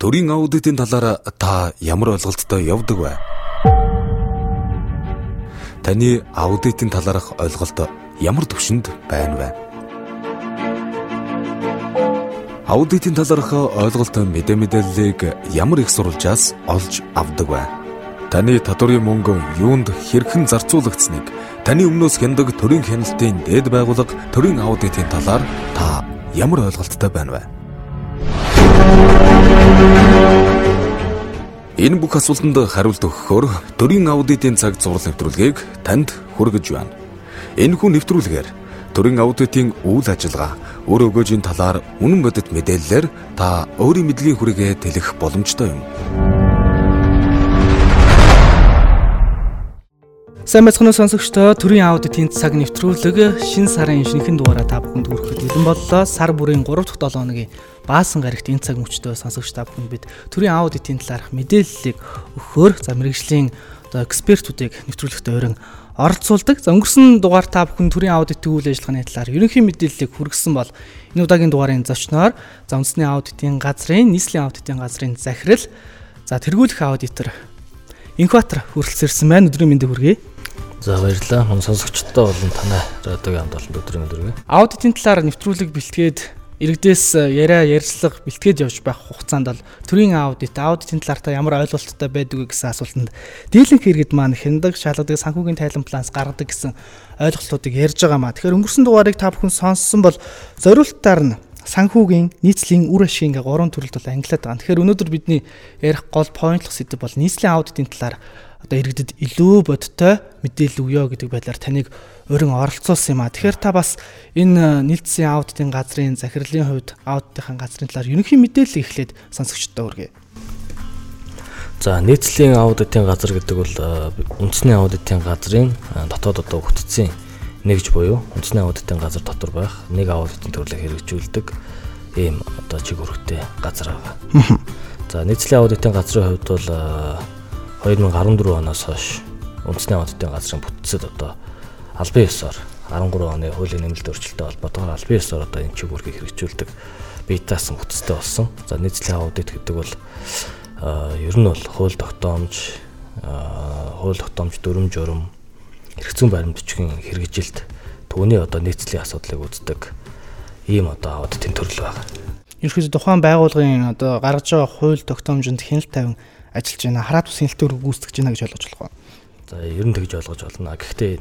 төрийн аудитын талаар та ямар ойлголттой явдаг вэ? Таны аудитын талаарх ойлголт ямар төвшөнд байна вэ? Аудитын талаарх ойлголт мэдээ мэдээллийг ямар их сурвалжаас олж авдаг вэ? Таны татварын мөнгө юунд хэрхэн зарцуулагдсныг таны өмнөөс хяндаг төрийн хяналтын дээд байгууллага төрийн аудитын талаар та ямар ойлголттой байна вэ? Энэ бүх асуултанд хариулт өгөхөөр төрийн аудитын цаг зураг нэвтрүүлгийг танд хүргэж байна. Энэхүү нэвтрүүлгээр төрийн аудитын үйл ажиллагаа, өр өгөөжийн талаар үнэн бодит мэдээллээр та өөрийн мэдлэгийн хүрээгээ тэлэх боломжтой юм. Сайн байцгаана сонсогчдоо төрийн аудитын цаг нэвтрүүлэг шин сарын шинэхэн дугаараа та бүхэнд хүрэхэд бэлэн боллоо. Сар бүрийн 3 дахь 7 хоногийн баасан гарагт энэ цаг мөчтөө сонсогч та бүхэнд бид төрийн аудитын талаарх мэдээллийг өгөхөөр за мэрэгжлийн одоо экспертүүдийг нэвтрүүлэгтээ өрн оролцуулдаг. За өнгөрсөн дугаар та бүхэн төрийн аудитын үйл ажиллагааны талаар ерөнхий мэдээллийг хүргэсэн бол энэ удаагийн дугаарын зочноор за үндэсний аудитын газрын нийслэлийн аудитын газрын захирал за тэргүүлэх аудитор Инкватор хүрэлцэрсэн байна. Өдрийн мэндийг хүргэе. За баярлалаа. Мөн сонсогчдод болон танай радиогийн хамт олон өдрийн хүргэе. Аудитын талаар нэвтрүүлэг бэлтгээд иргэдээс э, яриа ярьцлага бэлтгээд явж байх хугацаанд бол төрийн аудит, аудитын талаар та ямар ойлголттой байдаг вэ гэсэн асуултанд дийлэнх иргэд маань хяндаг, шалгадаг, санхүүгийн тайлан планс гаргадаг гэсэн ойлголтуудыг ярьж байгаа маа. Тэгэхээр өнгөрсөн дугаарыг та бүхэн сонссон бол зориултаар нь санхүүгийн нийцлийн үр ашиг ингээ гурван төрөлд бол ангилаад байгаа. Тэгэхээр өнөөдөр бидний ярих гол поинтлох сэдв бол нийцлийн аудитын талаар одоо иргэдэд илүү бодтой мэдээлэл өгөө гэдэг байдлаар таныг өрн оролцуулсан юм а. Тэгэхээр та бас энэ нийцлийн аудитын газрын захирлын хувьд аудитын газрын талаар ерөнхий мэдээлэл эхлээд сонсогчдод өргөе. За нийцлийн аудитын газар гэдэг бол үндэсний аудитын газрын дотоод одоо өгөгдсөн нэгж буюу үндэсний аудитын газар дотор байх нэг аудитын төрлийг хэрэгжүүлдэг ийм одоо чиг хөргөтэй газар байгаа. За нийслэлийн аудитын газрын хувьд бол 2014 оноос хойш үндэсний аудитын газрын бүтцэд одоо албан ёсоор 13 оны хуулийн нэмэлт өөрчлөлтөд холбоотойгоор албан ёсоор одоо энэ чиг хөргийг хэрэгжүүлдэг бие даасан бүтцтэй болсон. За нийслэлийн аудит гэдэг бол ер нь бол хууль тогтоомж хууль тогтоомж дүрм журам хэрэгцүүн баримт бичгийн хэрэгжилт түүний одоо нийцлийн асуудлыг үздэг ийм одоо аудитын төрөл байна. Ерөнхийдөө тухайн байгууллагын одоо гаргаж байгаа хууль тогтоомжинд хяналт тавин ажиллаж байна. Хараад ус хяналтыг гүйцэтгэж байна гэж ойлгож болох байна. За ер нь тэгж ойлгож болно. Гэхдээ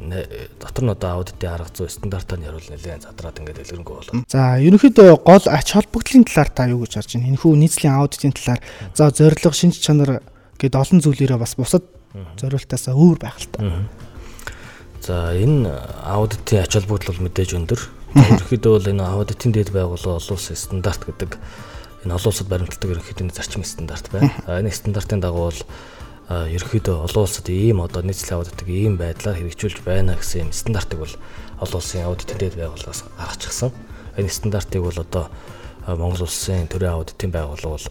дотор нь одоо аудитын арга зүй стандартаар нь яруул нэлээд задраад ингээд дэлгэрэнгүй болно. За ерөнхийдөө гол ач холбогдлын талаар та юу гэж харж байна? Энэхүү нийцлийн аудитын талаар за зорилго, шинж чанар гээд олон зүйлээрээ бас бусад зориултаасаа өөр байх л та. За энэ аудитын ач холбогдол бол мэдээж өндөр. Ерөнхийдөө бол энэ аудитын дэд байгууллага олон улсын стандарт гэдэг энэ олон улсад баримтлагдаг ерөнхийдөө зарчмын стандарт байна. Энэ стандартын дагуу бол ерөнхийдөө олон улсад ийм одоо нийслэлийн аудитыг ийм байдлаар хэрэгжүүлж байна гэсэн юм стандартыг бол олон улсын аудитын дэд байгууллагаас гаргачихсан. Энэ стандартыг бол одоо Монгол улсын төрийн аудитын байгууллага бол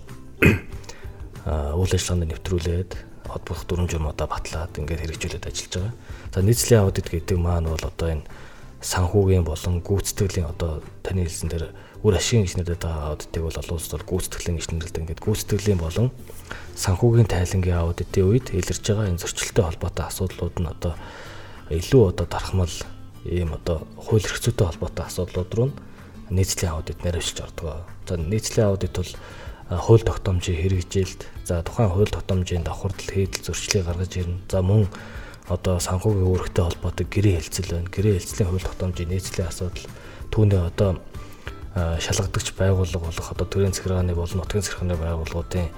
үйл ажиллагаанд нэвтрүүлээд холбох дүрм журмуудаа батлаад ингээд хэрэгжүүлээд ажиллаж байгаа. За нийслэлийн аудит гэдэг маань бол одоо энэ санхүүгийн болон гүйцэтгэлийн одоо таны хэлсэн дээр үр ашигын гэж нэрлэдэг байгаа аудитыг бол олон улсад гүйцэтгэлийн гэж нэрлэдэг. Ингээд гүйцэтгэлийн болон санхүүгийн тайлангийн аудитын үед илэрж байгаа энэ зөрчилтэй холбоотой асуудлууд нь одоо илүү одоо дархмал ийм одоо хууль эрхцүүтэй холбоотой асуудлууд руу нийцлийн аудит нэрвшилж ордог. За нийцлийн аудит бол хууль тогтоомжийн хэрэгжилт, за тухайн хууль тогтоомжийн давхардал хийдэл зөрчлийг гаргаж ирнэ. За мөн одоо санхүүгийн үүрэгтэй холбоотой гэрээ хэлцэл байна. Гэрээ хэлцлийн хууль тогтоомжийн нийцлийн асуудал түүний одоо шалгадагч байгууллага болох одоо төрийн захиргааны болон нутгийн захиргааны байгууллагуудын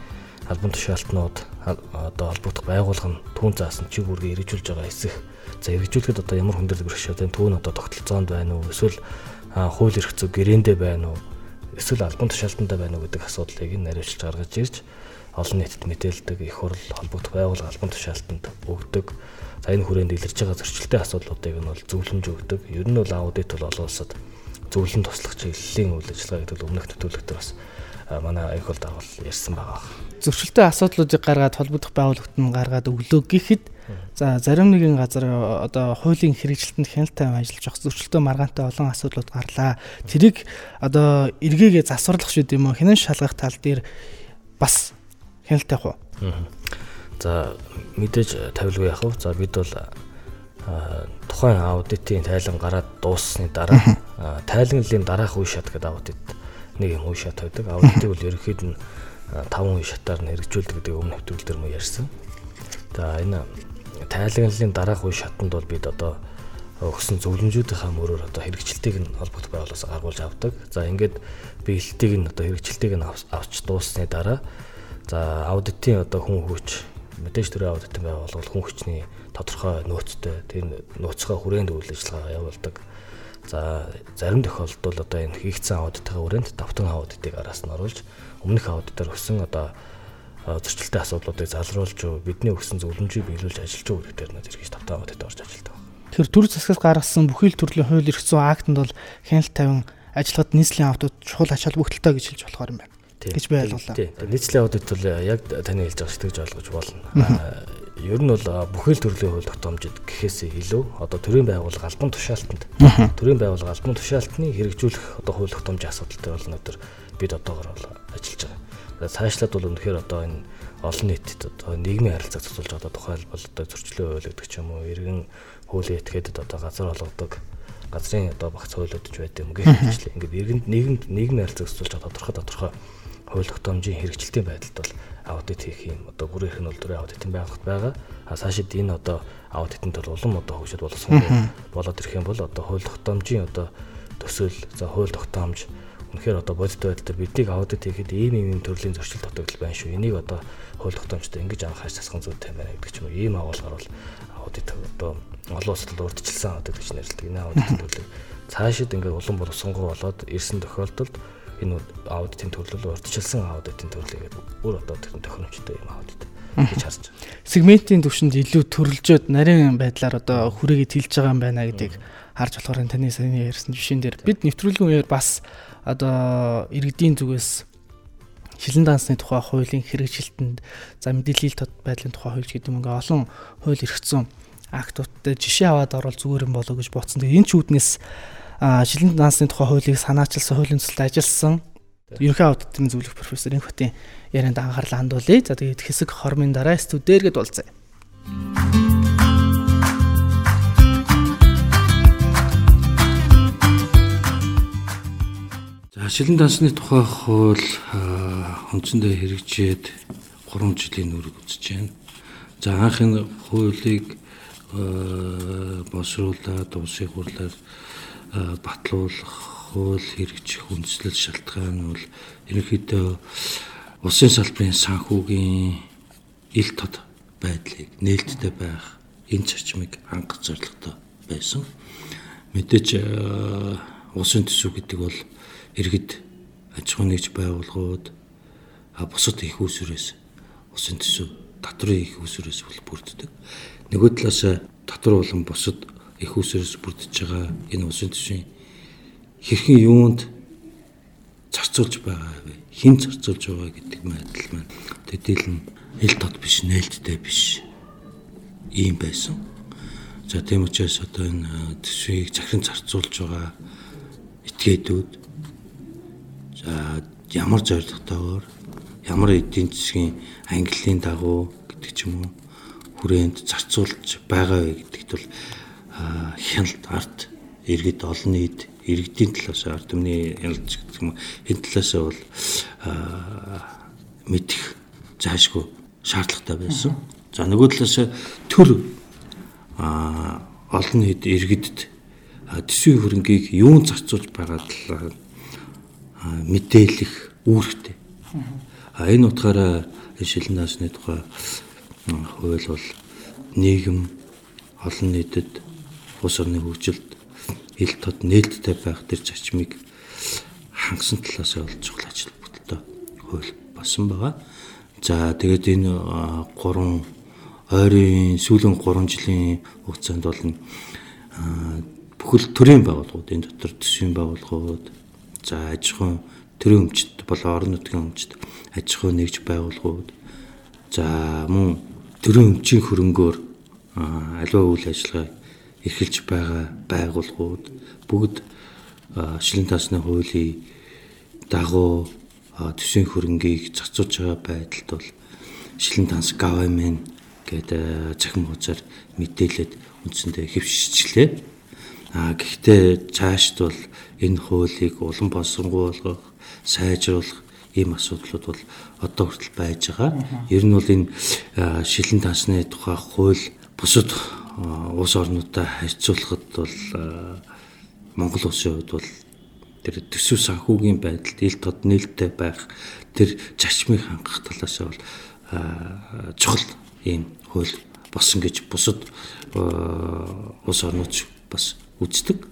албан тушаалтнууд одоо холбогдох байгууллага нь түүн заасан чиг үүргээ хэрэгжүүлж байгаа хэсэг. За хэрэгжүүлэхэд одоо ямар хүндрэл бэрхшээ байна? Түүн одоо тогтолцоонд байна уу? Эсвэл хууль эрх зүйн гэрээндээ байна уу? Эсвэл албан тушаалтандаа байна уу гэдэг асуудлыг нь наривчлж гаргаж ирж олон нийтэд мэдээлдэг их хурл холбогдох байгууллага албан тушаалтанд өгдөг За энэ хүрээнд илэрж байгаа зөрчилтэй асуудлуудыг нь бол зөвлөмж өгдөг. Ер нь бол аудит бол олон улсад зөвлөн туслах чиглэлийн үйл ажиллагаа гэдэг өмнөх төтөлбөртөр бас манай аяг бол дагавал ярьсан байгаа. Зөрчилтэй асуудлуудыг гаргаад холбогдох байгууллагт нь гаргаад өглөө гэхэд за зарим нэгэн газар одоо хуулийн хэрэгжилтэнд хяналттай ажиллаж явах зөрчилтэй маргаантай олон асуудлууд гарлаа. Тэрийг одоо эргээгээ засварлах шүү уу? Хинэн шалгах тал дээр бас хяналттай хуу. За мэдээж тавилгүй вэ? За бид бол тухайн аудитын тайлан гараад дууссаны дараа тайлаглалын дараах үе шат гэдэг аудит нэг юм үе шат байдаг. Аудитыг бол ерөнхийд нь 5 үе шатаар нь хэрэгжүүлдэг гэдэг өмнө хэвтүүлдэр мөн ярьсан. За энэ тайлаглалын дараах үе шатанд бол бид одоо өгсөн зөвлөмжүүдийнхаа мөрөөр одоо хэрэгжилтийг нь холбогдох байгууллагаас гаргуулж авдаг. За ингээд биелэлтийг нь одоо хэрэгжилтийг нь авч дууссаны дараа за аудитын одоо хүн хүч мэдээж төрийн аудитын байгууллага хүн хүчний тодорхой нөөцтэй тэр нөөцгөө хүрээнд үйл ажиллагаа явуулдаг. За зарим тохиолдолд одоо энэ хийгдсэн аудитын хүрээнд давтан аудитыг араас нь оруулж өмнөх аудитаар өссөн одоо зөрчилтэй асуудлуудыг залруулж бидний өгсөн зөвлөмжийг биелүүлж ажиллаж байгаа үедээр нэ зэрэгж давтан аудитад орж ажилладаг. Тэр төр засгаас гаргасан бүхий л төрлийн хууль эрх зүйн актанд бол хяналт тавин ажиллагад нийслэлийн аудит чухал ач холбогдолтой гэж хэлж болохоор юм байна гэж би ойлголоо. Нийслэлийн аудит бол яг таны хэлж байгаа шиг тэгж ойлгож болно. Ер нь бол бүхэл төрлийн хууль тогтоомжид гэхээсээ илүү одоо төрийн байгууллага албан тушаалтанд төрийн байгууллага албан тушаалтны хэрэгжүүлэх одоо хууль тогтоомжийн асуудалтай бол өнөөдөр бид одоогор бол ажиллаж. Цаашлаад бол үнэхээр одоо энэ олон нийтэд одоо нийгмийн харилцааг зохицуулж одоо тухайлбал одоо зөрчлийн хууль гэдэг ч юм уу иргэн хуулийн этгээдэд одоо газар олгодог газрын одоо багц хуулиуд ч байдаг юм гэх мэтлээ. Ингээд иргэнд нийгэмд нийгмийн харилцааг зохицуулж тодорхой тодорхой хууль тогтоомжийн хэрэгжилтийн байдалд бол аудит хийх юм одоо бүр их нь бол төрийн аудитын байгууллагт байгаа. А цаашид энэ одоо аудитанд бол улам одоо хөгжид болсон болоод ирэх юм бол одоо хууль тогтоомжийн одоо төсөөл за хууль тогтоомж үнэхээр одоо бодит байдлаар биднийг аудит хийхэд ийм ийм төрлийн зөрчил дутагдал байна шүү. Энийг одоо хууль тогтоомжтой ингэж анхаарч засах зүйтэй байна гэдэг ч юм уу. Ийм агуулгаар бол аудит одоо олон улсад урдчилсан аудит гэж нэрлэдэг. Энэ аудитын төлөв цаашид ингээд улам боловсронгуй болоод ирсэн тохиолдолд энэ аудитын төрлөл урдчилсан аудитын төрлөгийг бүр одоо тохиромжтой юм аудит гэж харж байна. Сегментийн түвшинд илүү төрөлжөөд нарийн байдлаар одоо хүрээгээ тэлж байгаа юм байна гэдгийг харж болохоор таны саяны ярьсан жишээн дээр бид нэвтрүүлгийн үеэр бас одоо иргэдийн зүгээс шилэн дансны тухай хуулийн хэрэгжилтэнд за мэдээлэл тод байдлын тухай хууль гэдэг юм ингээ олон хууль зүйн актуудтай жишээ аваад орвол зүгээр юм болоо гэж бодсон. Тэгээ энэ ч үүднээс шилэн дансны тухай хуулийг санаачилсан хуулийн төсөлд ажилласан ерөнхий аудитын зөвлөх профессор Инхотын ярианд анхаарлаа хандуулъя. За тэгээд хэсэг хормын дараа студиэр гээд уулзъя. Шилэн дансны тухай хууль үндсэндээ хэрэгжээд 3 жилийн нүрэг үзэж байна. За анхны хуулийг боловсруулаад улсын хурлаар батлуулах хууль хэрэгжих үндслэл шалтгаан нь бол ерөнхийдөө улсын салбарын санхүүгийн ил тод байдлыг нээлттэй байх энэ зарчмыг хангах зорилготой байсан. Мэдээж улсын төсөв гэдэг бол иргэд аж ахуйн нэгж байгууллагууд бусад их усүрээс улсын төсөв татврын их усүрээс бол бүрддэг. Нөгөө талаас татвар болон бусад их усрээс бүрдэж байгаа энэ улсын төсвийн хэрхэн юунд зарцуулж байгаа вэ? Хэн зарцуулж байгаа гэдэг мэдл маань тэдэл нь ил тод биш, нээлттэй биш ийм байсан. За тийм учраас одоо энэ төсвийг захиран зарцуулж байгаа этгээдүүд ямар зорилготойгоор ямар эдийн засгийн ангиллын дагуу гэдэг ч юм уу хүрээнд зарцуулж байгаа вэ гэдэгт бол хяналт арт иргэд олон нийт иргэдийн талаас ард түмний хяналтч гэдэг юм энэ талаас бол мэдэх заашгүй шаардлагатай байсан. За нөгөө талаас төр олон нийт иргэдэд төсвийн хөрөнгийг юунд зарцуулж байгаа талаар мэдээлэх үүрэгтэй. А энэ утгаараа шилэн наасны тухай хууль бол нийгэм олон нийтэд улс орны хөгжилд ил тод нээлттэй байх тэр зарчмыг хангасан талаас бол чухал ажил бүтэлтэй хууль болсон байгаа. За тэгээд энэ гурван ойрын сүүлийн 3 жилийн хугацаанд бол бүхэл төрлийн байгууллагууд энэ дотор төсвийн байгууллагууд за аж ахуйн төрийн өмчт болон орон нутгийн өмчт аж ахуйн нэгж байгууллагууд за мөн төрийн өмчийн хөрөнгөөр аливаа үйл ажиллагаа эрхэлж байгаа байгууллагууд бүгд шилэн таасны хуулийн дагуу төсвийн хөрөнгийг зарцуулж байгаа байдалд бол шилэн данс government гэдэг захин хуудасаар мэдээлээд үндсэндээ хэвшижлээ. А гэхдээ цаашд бол энэ хуулийг улам боловсронгуй сайжруулах ийм асуудлууд бол одоо хүртэл байж байгаа. Ер нь бол энэ шилэн тансны тухай хууль бусад улс орнуудаа харьцуулахад бол Монгол улсын хувьд бол тэр төсөв санхүүгийн байдалд ил тод нээлттэй байх тэр зарчмыг хангах талаас бол чухал ийм хууль болсон гэж бусад улс орнууд бас үздэг.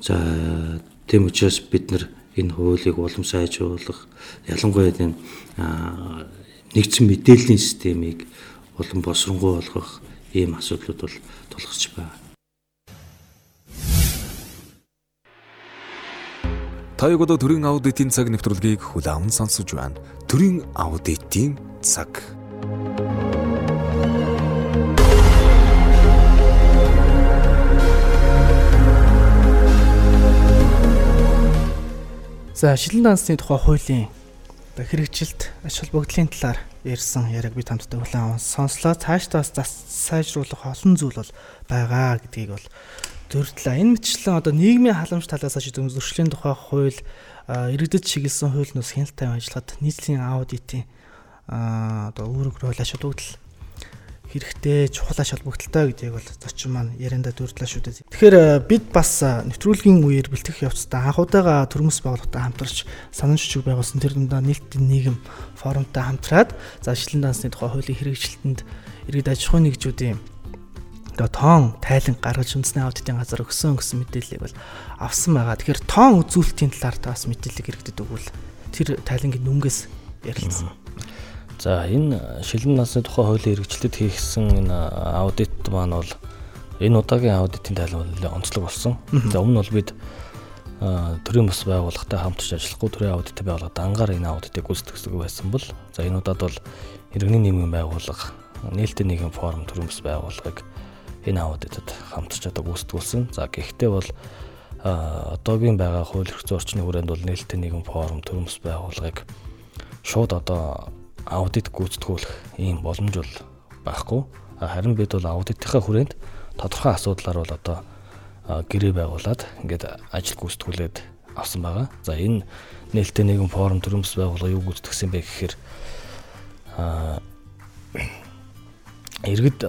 За тийм учраас бид нар энэ хуулийг улам сайжруулах ялангуяа энэ нэгдсэн мэдээллийн системийг улам босронгуй болгох ийм асуудлууд бол тулгарч байна. Та яг одоо төрийн аудитын цаг нэвтрүүлгийг хүлээн сонсож байна. Төрийн аудитын цаг. За шилэн дансны тухай хуулийн хэрэгжилт ач холбогдлын талаар ярьсан яриаг би хамтдаа хүлээн сонслоо. Цаашдаа бас сайжруулах олон зүйл бол байгаа гэдгийг бол зөрдлөө. Энэ мэтчлэн одоо нийгмийн халамж талаас ч зөрчлийн тухай хууль иргэдэд чиглэсэн хуулиноос хяналттай ажиллахад нийслэлийн аудитын одоо үүрэг рүү ач холбогдол хэрэгтэй чухал холбогдолтой гэдгийг бол зочин маань ярианда дурдлаа шүү дээ. Тэгэхээр бид бас нэвтрүүлгийн үеэр бэлтгэх явцдаа анхудаага төрмөс байгууллагатай хамтарч санамж жүжиг байгуулсан тэр дундаа нийтийн нийгэм форумтай хамтраад за шилэн дансны тухай хуулийн хэрэгжилтэнд иргэд аж ахуйн нэгжүүдийн одоо тоон тайлан гаргаж үндэсний аудитын газар өгсөн гэсэн мэдээллийг бол авсан байгаа. Тэгэхээр тоон үзүүлэлтийн талаар та бас мэдээлэл иргэдэд өгвөл тэр тайлангийн нүнгээс ярилцсан. За энэ шилэн насны тухай хуулийн хэрэгжилтэд хийгсэн энэ аудит маань бол энэ удаагийн аудитын тайлбар онцлог болсон. За өмнө бол бид төрийн бас байгууллагатай хамтарч ажиллахгүй төрийн аудитын байгууллага дангаар энэ аудитыг гүйцэтгэдэг байсан бол за энэ удаад бол иргэний нийгмийн байгууллага нээлттэй нийгэм форум төрийн бас байгууллагыг энэ аудитод хамтарч одоо гүйцэтгүүлсэн. За гэхдээ бол одоогийн байгаа хууль эрх зүйн орчны хүрээнд бол нээлттэй нийгэм форум төрөмс байгууллагыг шууд одоо аудит гүйцэтгүүлэх ийм боломж бол байхгүй. Харин бид бол аудитынхаа хүрээнд тодорхой асуудлаар бол одоо гэрээ байгуулад ингээд ажил гүйцэтгүүлээд авсан байгаа. За энэ нээлттэй нийгэм форум төрөмс байгууллага юу гүйцэтгсэн бэ гэхээр иргэд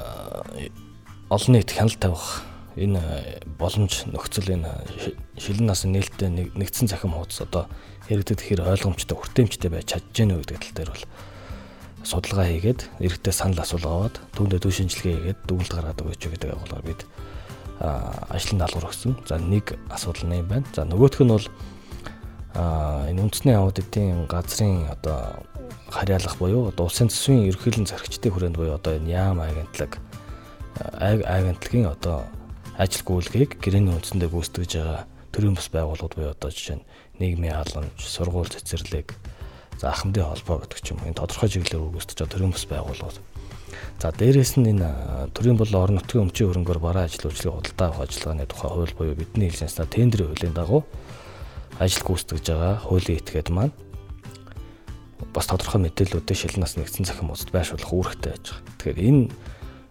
олон нийт хяналт тавих энэ боломж нөхцөл энэ шилэн насны нээлттэй нэгдсэн захим хуудас одоо иргэдэд хэр ойлгомжтой хүртээмжтэй байж чадж гэнэ үү гэдэг тал дээр бол судалгаа хийгээд иргэдэд санал асуулга аваад түүндээ төв шинжилгээ хийгээд дүгнэлт гаргаад өгөөч гэдэг агуулгаар бид ажлын даалгавар өгсөн. За нэг асуудал нь юм байна. За нөгөөх нь бол энэ үндэсний аудитын газрын одоо харьяалах буюу одоо улсын төсвийн ерөнхийлөн зарчдын хүрээнд буюу одоо энэ яам агентлаг агентлагийн одоо ажил гүйлгээг гэрээний үндсэндээ гүйцэтгэж байгаа төрийн бас байгууллагууд буюу одоо жишээ нь нийгмийн халамж, сургууль цэцэрлэг, за ахмадын холбоо гэдэг ч юм уу энэ тодорхой чиглэлээр байгаа төрийн бас байгууллагууд. За дээрэс нь энэ төрийн бол орон нутгийн өмчийн хөрөнгөөр бараа ажил үйлчлэгийн худалдаа авах ажиллагааны тухай хууль буюу бидний хэлснээр тендерийн хуулийн дагуу ажил гүйцэтгэж байгаа хуулийн этгээд маань бас тодорхой мэдээллүүдээ шилэн нас нэгдсэн захин хуудасд байршуулах үүрэгтэй байж байгаа. Тэгэхээр энэ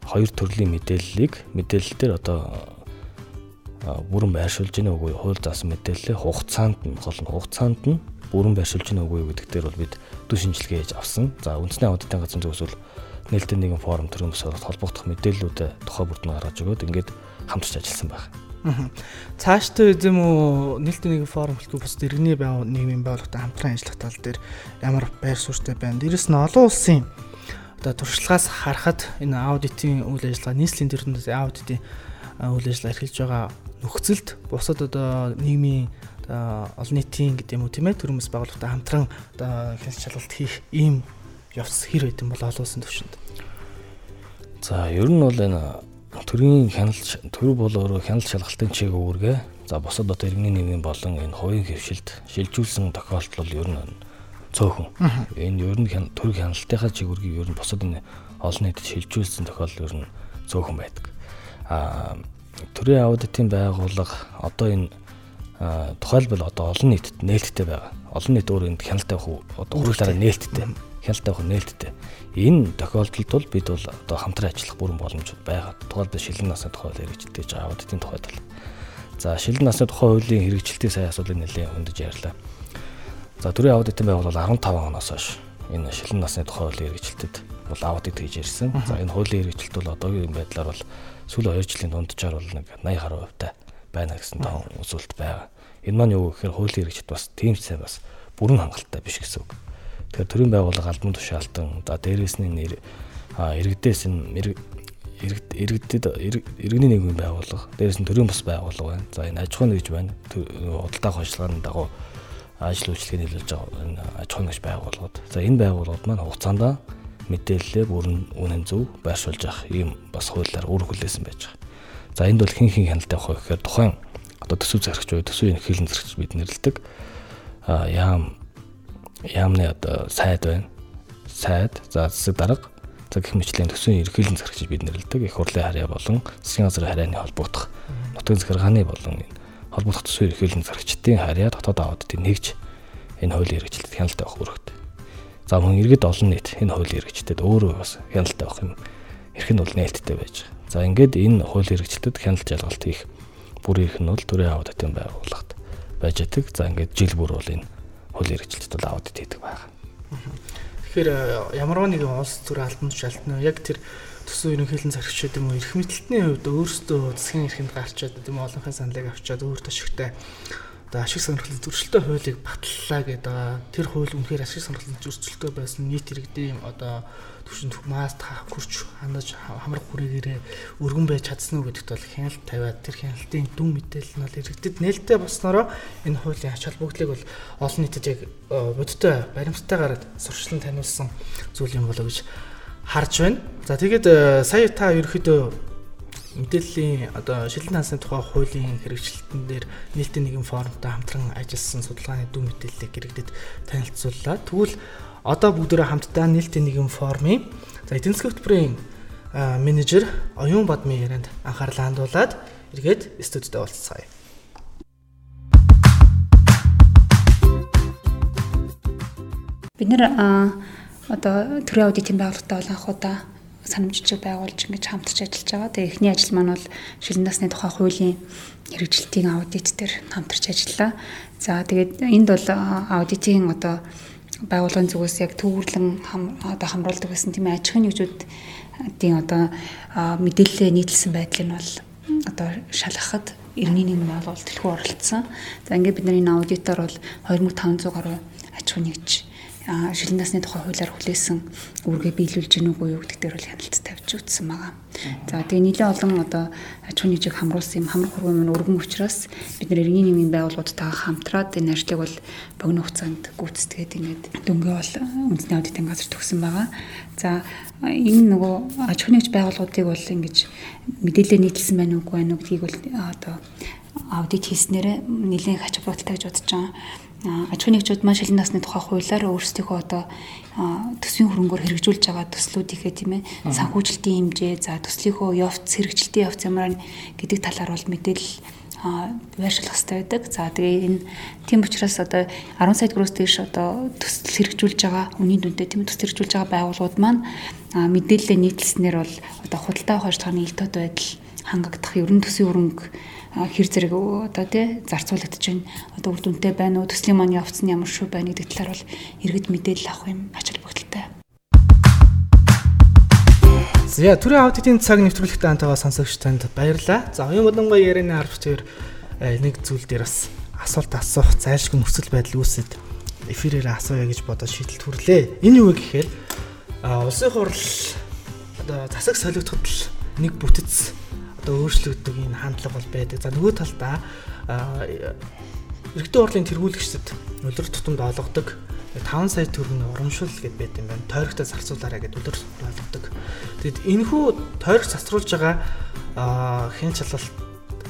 хоёр төрлийн мэдээллийг мэдээлэл дээр одоо бүрэн байршуулж гинэ үгүй хууль заасан мэдээлэлээ хугацаанд нь гол нь хугацаанд нь бүрэн байршуулж гинэ үгүй гэдэг дээр бол бид төв шинжилгээ хийж авсан. За үндэсний аудитын газрын зүгээс бол нээлттэй нэгэн форум төрийн бас холбогдох мэдээллүүдээ тухай бүрдэн гаргаж өгөөд ингээд хамтарч ажилласан байна. Цаашдаа эзэм үү нээлттэй нэгэн форум хэлгүй бас иргэний байв нийгмийн байгууллагатай хамтран ажиллах тал дээр ямар байр суурьтай байна. Дэрэс нь олон улсын одоо туршлагаас харахад энэ аудитын үйл ажиллагаа нийслэлийн төрөнд аудитын үйл ажиллагаа эрхэлж байгаа нөхцөлд бусад одоо нийгмийн олон нийтийн гэдэг юм уу тийм ээ төрөмс байгууллагатай хамтран одоо хяналт шалгалт хийх ийм явц хэр байд юм бол олон улсын төвшөнд. За ер нь бол энэ төрийн хяналт төр бол өөрөө хяналт шалгалтын чиг үүргээ за бусад одоо иргэний нийгмийн болон энэ хувийн хөвшилд шилжүүлсэн тохиолдол ер нь цөөхөн. Энэ ер нь төрөг хяналтынхаа чигүүргийг ер нь бусад энэ олон нийтэд шилжүүлсэн тохиолдол ер нь цөөхөн байдаг. Аа төрийн аудитын байгууллага одоо энэ тухайлбал одоо олон нийтэд нээлттэй байгаа. Олон нийт өөр энд хяналт авах одоо хуулиараа нээлттэй хяналттай нь нээлттэй. Энэ тохиолдолд бол бид бол одоо хамтран ажиллах бүрэн боломжууд байгаа. Тухайлбал шилэн насны тухай хэрэгжилтэй гэж аудитын тухайд бол. За шилэн насны тухай хуулийн хэрэгжилтийн сайн асуудлыг нэлээд хөндөж ярьлаа. За төрийн аудитын байгууллага 15 оноос хойш энэ шилэн насны тухай хуулийн хэрэгжилтэд бол аудит хийж ирсэн. За энэ хуулийн хэрэгжилт бол одоогийн байдлаар бол сүүлийн 2 жилийн дунджаар бол нэг 80 гаруй хувьтай байна гэсэн тоо үзүүлэлт байгаа. Энэ маань юу гэхээр хуулийн хэрэгжилт бас тийм ч сайн бас бүрэн хангалттай биш гэсэн үг. Тэгэхээр төрийн байгууллага албан тушаалтан за дээрээс нь нэр иргэдээс нь иргэдэд иргэний нийгмийн байгууллага дээрээс нь төрийн бас байгууллага байна. За энэ аж ахуйн гэж байна. Худалдаа хойшлогын дагуу ажил үйлчлэгийг нийлүүлж байгаа энэ аж ахуйн гэж байгууллагууд. За энэ байгууллагууд маань хугацаанд мэдээлэлээ бүрэн үнэн зөв байршуулж авах ийм бас хуулиар үр хүлээсэн байж байгаа. За энд бол хин хин хяналттай авах гэхээр тухайн одоо төсөв зарагч буюу төсвийн эрхлэн зарагч бид нэрлэдэг. А яам яамны одоо сайд байна. Сайд, за засаг дарга, за гэх мэтлэн төсвийн эрхлэн зарагч бид нэрлэдэг. Их хурлын харьяа болон засгийн газрын харьяаны холбогдох нутгийн захиргааны болон холбогдох төсвийн эрхлэн зарагчдын харьяа дотоод аудитыг нэгж энэ хуулийн хэрэгжилтэд хяналттай авах үүрэгтэй. За мөн иргэд олон нийт энэ хуулийн хэрэгжилтэд өөрөө бас хяналттай авах юм эрх нь бол нээлттэй байж байгаа. За ингээд энэ хууль хэрэгжилтэд хяналт жалгалт хийх бүрийнх нь бол төрийн аудитын байгууллагт байж байгаа. За ингээд жил бүр бол энэ хууль хэрэгжилтэд бол аудит хийдэг байгаа. Тэгэхээр э, ямарваа нэгэн улс төр албан тушаалтны яг тэр төсөө ерөнхийлөн зарчид юм уу эрх мэдэлтний хувьд өөрсдөө засгийн эрхэнд гарчаад тийм олонхын саналыг авчаад өөртөө шигтэй одоо ашиг сонирхлын зөрчилтэй хуулийг батллаа гэдэг. Тэр хууль үнэхээр ашиг сонирхлын зөрчилтэй байсан нийт иргэдийн одоо түвшинд маст хурч хандаж хамрах хүрээлээрээ өргөн байж чадсан уу гэдэгт бол хяналт тавиад тэр хяналтын дүн мэдээлэл нь бол иргэдэд нээлттэй болсноро энэ хуулийн ач холбогдлыг бол олон нийтэд яг бодтой баримттайгаар сурчлан таниулсан зүйл юм болоо гэж харж байна. За тэгээд сая та ерөөхдөө мэдээллийн одоо шилэн тансны тухай хуулийн хэрэгжилтэн дээр нийтийн нэгэн форумтай хамтран ажилласан судалгааны дүн мэдээллийг иргэдэд танилцууллаа. Тэгвэл одоо бүгдөө хамтдаа нийтийн нэгэн форумын за эдийн засгийн хөтөлбөрийн менежер Оюун Бадмын ярианд анхаарлаа хандуулад эргээд студид уулзцаая. Бид нэр одоо төрийн аудитын байгууллагатай бол анхудаа санамжчиг байгуулж ингэж хамтарч ажиллаж байгаа. Тэгээ эхний ажил маань бол шилэн насны тухай хуулийн хэрэгжилтийн аудит дээр хамтарч ажиллаа. За тэгээд энд бол аудитын одоо байгууллагын зүгээс яг төвөрлөн одоо хамруулдаг гэсэн тийм аж ахуйн нэгжүүдийн одоо мэдээлэлээ нийтлсэн байдал нь бол одоо шалгахад иргэний нийгэм байгуулалт төлхөө оролцсон. За ингээд бид нар энэ аудитор бол 2500 гаруй аж ахуйн нэгж шилэн насны тухай хуулиар хүлээсэн үүргээ биелүүлж гэнэ үгүй юу гэдэг дээр бол хяналт тавьж үтсэн байгаа. За тэгээ нэлээд олон одоо аж ахуйн нэгжийг хамруулсан юм хамрах хургуун нь өргөн учраас бид нэр иргэний нийгмийн байгууллагуудтайгаа хамтраад энэ ажлыг бол богино хугацаанд гүйцэтгээд ингээд дөнгөө бол үндэсний аудитын газар төгсөн байгаа. За энэ нөгөө аж ахуйн нэгж байгууллагуудыг бол ингэж мэдээлэл нийтэлсэн байна уугүй байна уу гэдгийг бол одоо аудит хийснээр нэлээд ач холбогдолтой гэж бодож байгаа аж ахуйн нэгжүүд маань шилэн насны тухай хуулиар өөрсдийнхөө одоо төсвийн хөрөнгөөр хэрэгжүүлж байгаа төслүүдийнхээ тийм ээ санхүүжилтийн хэмжээ за төслийнхөө явц хэрэгжилтийн явц ямар гэдэг талаар бол мэдээлэл байршуулах хэрэгтэй байдаг. За тэгээ энэ тийм учраас одоо 10 сая төгрөөс дээш одоо төсөл хэрэгжүүлж байгаа үнийн дүнтэй тийм төсөл хэрэгжүүлж байгаа байгууллагууд маань мэдээлэлээ нийтлснээр бол одоо худалдаа хойшлохны илтөд байдал хангагдах ерөн төсвийн хөрөнгө хэр зэрэг одоо тий зарцуулагдаж байна. Одоо үр дүнтэй байна уу? Төслийн маань явц нь ямар шүү байна гэдэг талаар бол иргэд мэдээлэл авах юм ач холбогдолтой. За төрийн аудитын цаг нэвтрүүлэгтээ антайгаа сонсогч танд баярлалаа. За оюун бодонгой ярианы ард тэр нэг зүйл дээр бас асуулт асуух зайлшгүй нөхцөл байдал үүсэт эфирээр асууя гэж бодож шийдэлт хүрлээ. Энэ юу гэхээр улсын хурал одоо засаг солигдоход нэг бүтэц одоо өөрчлөгддөг энэ хандлага бол байдаг. За нөгөө талдаа эрэгтэй хурлын тэргүүлэгчдэд улирал тутамд олгодог 5 сая төгрөгийн урамшуул гэд байт юм байна. Тойрогтой зарцуулаарай гэд улирал тутамд олгодог. Тэгэд энэхүү тойрог зарцуулж байгаа хэн чалгалт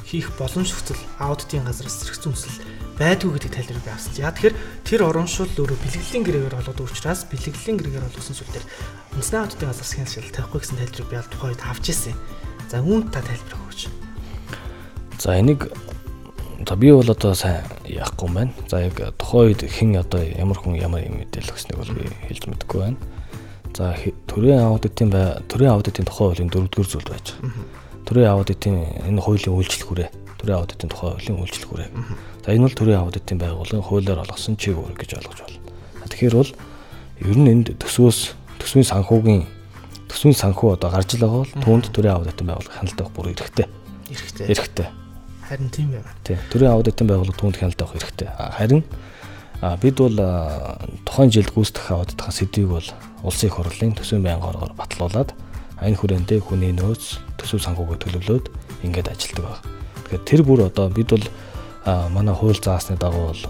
хийх боломж нөхцөл аудитын газраас зэрэгцэн хүсэл байдгүй гэдэг тайлбарыг би авсан. Яа тэгэхээр тэр урамшуул өөрөө бэлгэлийн гэрээгээр болгодог учраас бэлгэлийн гэрээгээр болгосон зүйл дээр үндэсний аудитын газраас хэн чалгалт тавихгүй гэсэн тайлбарыг би аль тухайд авч ирсэн. За үүнд та тайлбар өгөөч. За энийг за би бол одоо сайн яахгүй юм байна. За яг тухайн үед хэн одоо ямар хүн ямар юм мэдээлэл өгснэг бол би хэлж мэдэхгүй байна. За төрийн аудитын бай төрийн аудитын тухай хуулийн 4-р зүйл байж байгаа. Төрийн аудитын энэ хуулийн үйлчлэх хүрээ төрийн аудитын тухай хуулийн үйлчлэх хүрээ. За энэ бол төрийн аудитын байгууллагын хуулиар олгосон чиг үүрэг гэж ойлгож байна. Тэгэхээр бол ер нь энд төсвөөс төсвийн санхүүгийн төсвийн санхүү одоо гарч л байгаа бол түүнд төрийн аудитын байгууллага хяналт авах бүр хэрэгтэй. Эрэхтэй. Эрэхтэй. Харин тийм байна. Тий. Төрийн аудитын байгууллага түүнд хяналт авах хэрэгтэй. Харин бид бол тухайн жилд гүйцэтгэх аудитын сэдвийг бол улсын их хурлын төсвийн байнгын оргоор батлуулаад энэ хүрээндээ хүний нөөц төсөв санхүүгээ төлөвлөөд ингээд ажилладаг байна. Тэгэхээр тэр бүр одоо бид бол манай хууль заасны дагуу бол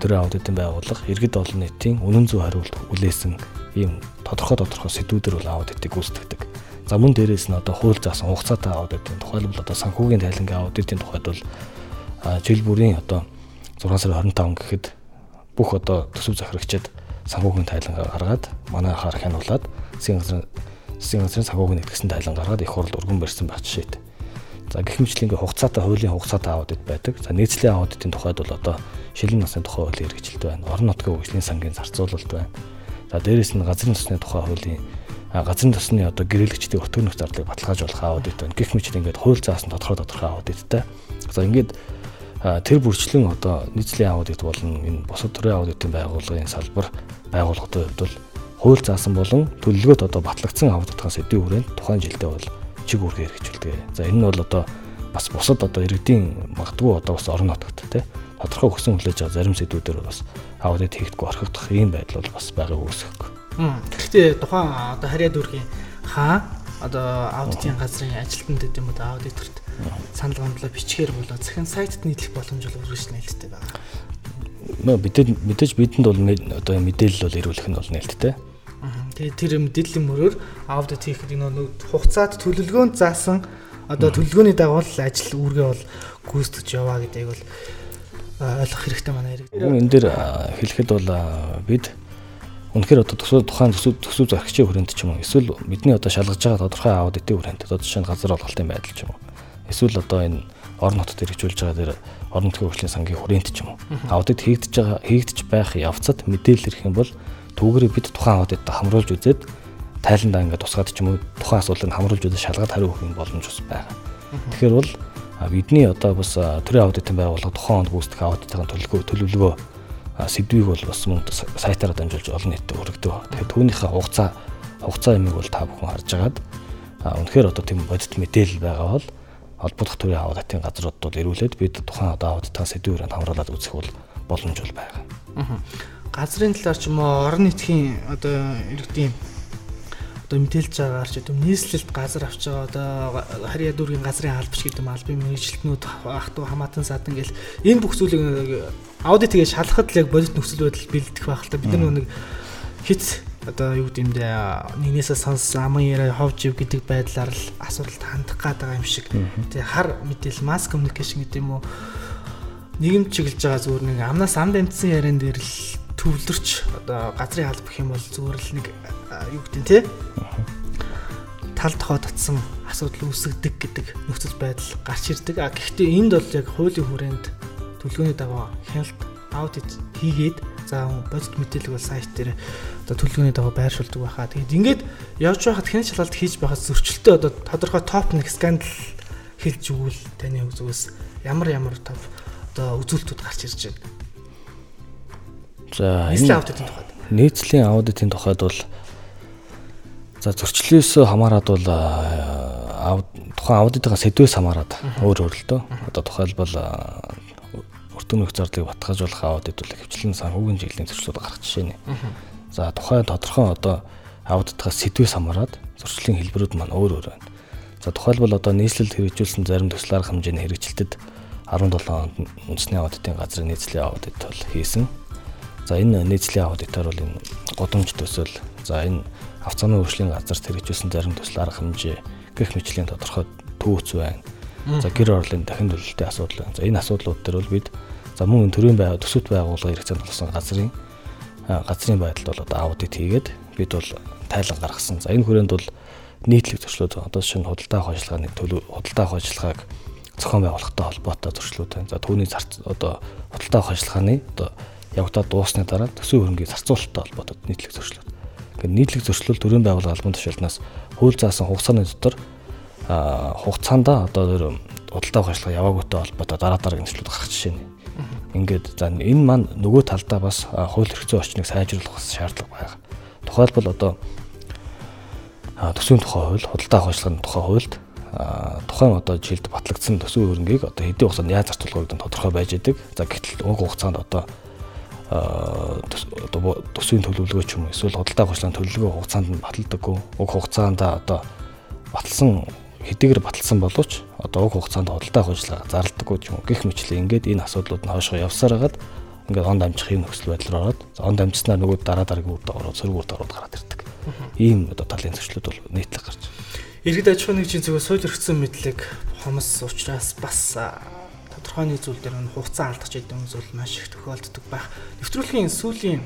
төрийн аудитын байгууллага иргэд олон нийтийн үнэн зөв хариулт үлээсэн ийм тодорхой тодорхой сэдвүүдэр бол аудитыг гүйцэтгэдэг. За мөн дээрээс нь одоо хууль заасан хугацаатай аудитын тухайлбал одоо санхүүгийн тайлангийн аудитын тухайд бол жил бүрийн одоо 6 сарын 25 гэхэд бүх одоо төсөв захирагчид санхүүгийн тайлангаа гаргаад манай хаар хянуулаад засгийн газрын засгийн газрын санхүүгийн нэгтгэсэн тайлан гаргаад их хурл өргөн барьсан байх жишээтэй. За ингээ хугацаатай хуулийн хугацаатай аудит байдаг. За нийслэлийн аудитын тухайд бол одоо шилэн насны тухай хуулийн хэрэгжилт байна. Орон нутгийн хөгжлийн сангийн зарцуулалт байна. За дээрэс нь газрын тосны тухай хуулийн газрын тосны одоо гэрээлэгчдийн өтгөн нөх зардлыг баталгаажуулах аудит байна. Гэх мэт ингээд хууль заасан тодорхой тодорхой аудиттай. За ингээд тэр бүрчлэн одоо нийслэлийн аудит болон энэ бусад төрлийн аудитын байгууллагын салбар байгууллагын хувьд бол хууль заасан болон төлөлгөөд одоо батлагдсан аудитын сэдвийн хүрээнд тухайн жилдээ бол чиг үүргээ хэрэгжүүлдэг. За энэ нь бол одоо бас бусад одоо иргэдийн магадгүй одоо бас орон нутагт те тодорхой өгсөн хүлээж байгаа зарим сэдвүүдээр бас аудит хийгдэггүй орхигдох ийм байдал бол бас байгааг үүсэхгүй. Гэхдээ тухайн одоо харьяа дүүргийн хаа одоо аудитын газрын ажилтнууд гэдэг юм уу аудиторт санал гомдлоо бичгээр болоо захин сайтад нийтлэх боломж бол үргэлж нээлттэй байгаа. Нөө мэдээж мэдээж бидэнд бол одоо мэдээлэл бол ирүүлэх нь бол нээлттэй. Тэгээ тэр мэдээллийн мөрөөр аудит хийхэд нөө хугацаад төлөвлөгөөнд заасан одоо төлөвлөгөөний дагуу л ажил үүргээ бол гүйцэтгэж яваа гэдгийг бол ойлгох хэрэгтэй манай хэрэг. Энэ дээр хэлэхэд бол бид Үнэхээр одоо төсөө тухайн төсөв төсөв зарагчийн хүрээнд ч юм уу эсвэл бидний одоо шалгаж байгаа тодорхой аудитын хүрээнд одоо жишээ нь газар олголтын байдал ч юм уу эсвэл одоо энэ орон нутгад хэрэгжүүлж байгаа дээр орон нутгийн хөгжлийн сангийн хүрээнд ч юм уу аудит хийгдэж байгаа хийгдэж байх явцад мэдээлэл ирэх юм бол түүгээрээ бид тухайн аудитд хамруулж үзээд тайландаа ингээд тусгаад ч юм уу тухайн асуудлыг хамруулж үзээд шалгаад хариу өгөх боломж бас байгаа. Тэгэхээр бол бидний одоо бас төрийн аудитын байгууллага тухайн онд гүйцэтгэх аудитын төлөвлөгөө төлөвлөгөө сэдвийг бол бас мөн сайтаараа дамжуулж олон нийтэд өргөдөг. Тэгэхээр түүнийхээ хугацаа хугацаа юмыг бол та бүхэн харж агаад үнэхээр одоо тийм бодит мэдээлэл байгаа бол холбогдох төрлийн аудитын газрууд бол ирүүлээд бид тухайн одоо аудитын сэдвүүрээр хамруулад үзэх бол боломж бол байгаа. Газрын талаар ч юм уу орон нутгийн одоо иргэдийн одоо мэдээлж байгаагаар ч гэдэм нийслэлд газар авч байгаа. Одоо харьяа дүүргийн газрын албач гэдэм албан мэрэгчлэтнүүд ах トゥ хамаатан садан гэл энэ бүх зүйлийг аудит тэгээ шалахад л яг бодит нөхцөл байдал бэлдэх байх л та. Бид нар нэг хит одоо юу гэдэм дэ нэгнээсээ сонссон аман яриа ховж ив гэдэг байдлаар л асуудалд хандах гад байгаа юм шиг. Тэгээ хар мэдээлэл масс коммуникашн гэдэг юм уу? Нийгэм чиглэж байгаа зүгээр нэг амнаас амд амтсан яриан дээр л төвлөрч одоо газрын алба гэх юм бол зүгээр л нэг юу гэдэг те тал тохоо татсан асуудал үүсгдэг гэдэг нөхцөл байдал гарч ирдэг. А гэхдээ энд бол яг хуулийн хүрээнд төлөвлөгөөний дагуу хяналт аудит хийгээд за бодит мэдээлэл бол сайт дээр одоо төлөвлөгөөний дагуу байршуулдаг байхаа. Тэгээд ингээд явж байхад хяналт шалгалт хийж байхад зөрчилтэй одоо тодорхой топ нэг скандал хэлж өгвөл таны зүгээс ямар ямар топ одоо үзүүлэлтүүд гарч ирж байна. За нийслэлийн аудитын тухайд. Нийслэлийн аудитын тухайд бол за зөрчлөөс хамаарат бол тухайн аудитын сэдвээс хамаарат өөр өөр л дөө. Одоо тухайлбал өртөмөх зардлыг баталгаажуулах аудит бол хвчлэн санхүүгийн чиглэлийн зөрчлүүд гарах жишээ нэ. За тухайн тодорхой одоо аудитгаас сэдвээс хамаарат зөрчлийн хэлбэрүүд маань өөр өөр байна. За тухайлбал одоо нийслэлд хэрэгжүүлсэн зарим төсөл арга хэмжээний хэрэгжилтэд 17 онд үндэсний аудитын газрын нийслэлийн аудит бол хийсэн. За энэ нийслэлийн аудитор бол энэ годомж төсөл, за энэ авцааны хөгжлийн газарт хэрэгжүүлсэн зарим төсөл арга хэмжээ гэх мэтлийн тодорхой төвөөц байна За гэр орлын дахин төлөлтийн асуудал. За энэ асуудлууд дээр бол бид за мөн төрийн байга төсөвт байгууллага хэрэгцээнд болсон газрын газрын байдалд бол одоо аудит хийгээд бид бол тайлан гаргасан. За энэ хүрээнд бол нийтлэг зөрчлүүд одоо шинэ худалдаа авах ажиллагааны төлөв худалдаа авах ажиллагааг зохион байгуулахтай холбоотой зөрчлүүд байна. За түүний зарц одоо худалдаа авах ажиллагааны одоо явагдаад дуусны дараа төсөв хөрөнгийн зарцуулалттай холбоотой нийтлэг зөрчлүүд. ингээд нийтлэг зөрчлөл төрийн байгууллага албан тушаалнаас хууль заасан хугацааны дотор хугацаанд одоо худалдаа авах ажиллагаа яваагүйтэй холбоотой дараа дараагийн нөхцөлүүд гарах жишээ нь. Ингээд за энэ маань нөгөө талдаа бас хууль эрхцээ орчныг сайжруулах шаардлага байна. Тухайлбал одоо төсвийн тухай хууль, худалдаа авах ажиллагааны тухай хуульд тухайн одоо жилд батлагдсан төсвийн хөрөнгийг одоо хэдийн хугацаанд яаж зарцуулах гэдэг нь тодорхой байж идэг. За гэтэл уг хугацаанд одоо төсвийн төлөвлөгөө ч юм уу эсвэл авах ажиллагааны төлөвлөгөө хугацаанд нь баталдаггүй. Уг хугацаанд одоо баталсан хэдийгээр баталсан боловч одоо уг хугацаанд авах ажиллагаа зарлдаггүй ч юм уу. Гэх мэтлээ ингээд энэ асуудлууд нь хойшоо явсаар хагаад ингээд онд амжихын нөхцөл байдал ороод онд амжснаар нөгөө дараа дараагийн үрд ороод сөрөг үрд ороод гараад ирдэг. Ийм одоо талын зөрчлүүд бол нийтлэг гарч. Иргэд аж ахуйн нэгжийн зүгээс сууль өргөцсөн мэдлэг хомс учраас бас нэг зүйл дээр хугацаа алдах гэдэг зүйл маш их тохиолддог байх. Нэвтрүүлгийн сүүлийн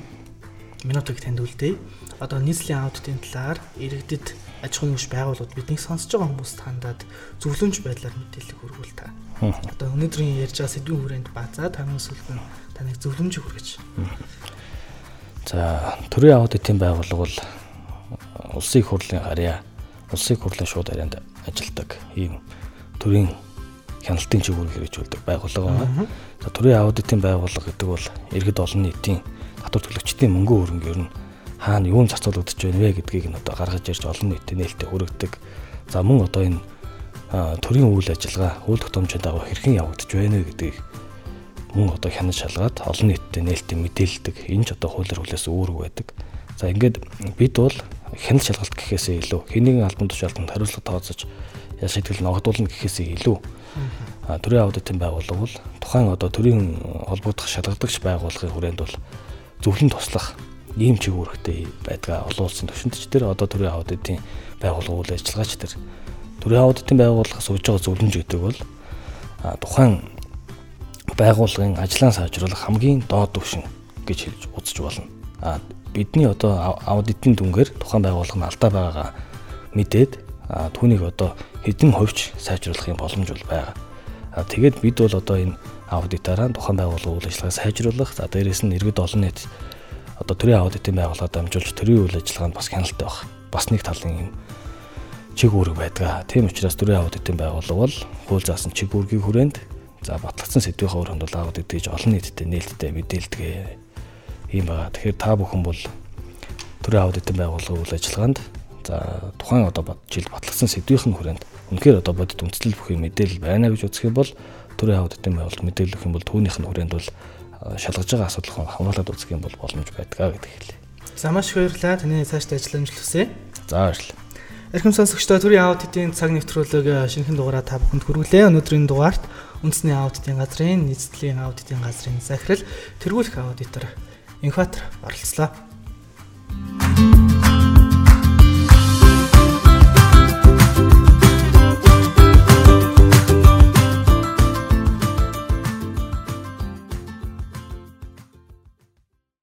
минутыг танд үлдээе. Одоо нийслэлийн аудитын талаар иргэдэд аж ахуйн нэгж байгууллагууд биднийг сонсож байгаа хүмүүст хандаад зөвлөмж байдлаар мэдээлэл хүргүүл та. Одоо өнөөдрийн ярьж байгаа сэдвийн хүрээнд базаа танаас үлдэн таныг зөвлөмж хүргэж. За төрийн аудитын байгууллага бол улсын хурлын харьяа улсын хурлын шууд харьяанд ажилладаг ийм төрийн хяналтын чиглэл хэрэгжүүлдэг байгууллага байна. За төрийн аудитын байгууллага гэдэг бол иргэд олон нийтийн татвар төлөгчдийн мөнгө хөрөнгө ер нь хаана юун зарцуулагдаж байна вэ гэдгийг нь одоо гаргаж ирж олон нийтэд нээлттэй хүргэдэг. За мөн одоо энэ төрийн үйл ажиллагаа үйл тогтоомжийн дагуу хэрхэн явагдаж байна вэ гэдгийг мөн одоо хянаж шалгаад олон нийтэд нээлттэй мэдээлдэг. Энэ ч одоо хуулиар хүлээс үүрэг байдаг. За ингээд бид бол хяналт шалгалт гэхээсээ илүү хэнийг албан тушаалтанд хариуцлага тооцож шийтгэл ногдуулна гэхээсээ илүү. Төрийн аудитын байгууллага бол тухайн одоо төрийн холбогдох шалгадагч байгууллагын хүрээнд бол зөвлөн туслах ийм чиг үүрэгтэй байдгаа олон улсын түвшинч дээр одоо төрийн аудитын байгууллага үйл ажиллагаач тэр төрийн аудитын байгууллага сууж байгаа зөвлөмж гэдэг бол тухайн байгууллагын ажлаа сайжруулах хамгийн доод түвшин гэж хэлж үзэж болно. А бидний одоо аудитын дүнгээр тухайн байгууллага нь алдаа байгаагаа мэдээд түүнийг одоо хэдэн хувьч сайжруулахын боломж бол байгаа. Тэгээд бид бол одоо энэ аудитаараа тухайн байгууллага үйл ажиллагаа сайжруулах, за дээрэс нь иргэд олон нийт одоо төрийн аудитын байгууллага дамжуулж төрийн үйл ажиллагаанд бас хяналттай байх. Бас нэг талын юм чиг үүрэг байдаг. Тийм учраас төрийн аудитын байгууллага бол хууль заасан чиг үүргийн хүрээнд за батлагдсан сэдвийн хувьд бол аудит гэж олон нийтэд нээлттэй мэдээлдэг ийм байгаа. Тэгэхээр та бүхэн бол төрийн аудитын байгууллагын үйл ажиллагаанд за тухайн одоо жил батлагдсан сэдвийн хүрээнд үнэхээр одоо бодит үндэслэл бүхий мэдээлэл байна гэж үзэх юм бол төрийн аудитын байгууллага мэдээлэл өгөх юм бол түүнийх нь хүрээнд бол шалгаж байгаа асуудал хамгаалаад үзэх юм бол боломж байдаг гэдэг хэлээ. За маш их баярлалаа. Таны цаашдаа ажил амжилт хүсье. За баярлалаа. Эрхэм сонсогчдоо төрийн аудитын цаг нэвтрүүлэг шинэхэн дугаараа та бүхэнд хүргэлээ. Өнөөдрийн дугаарт үндэсний аудитын газрын нийслэлийн аудитын газрын захирал тэргүүлэх аудитор Инхбатар оролцлоо.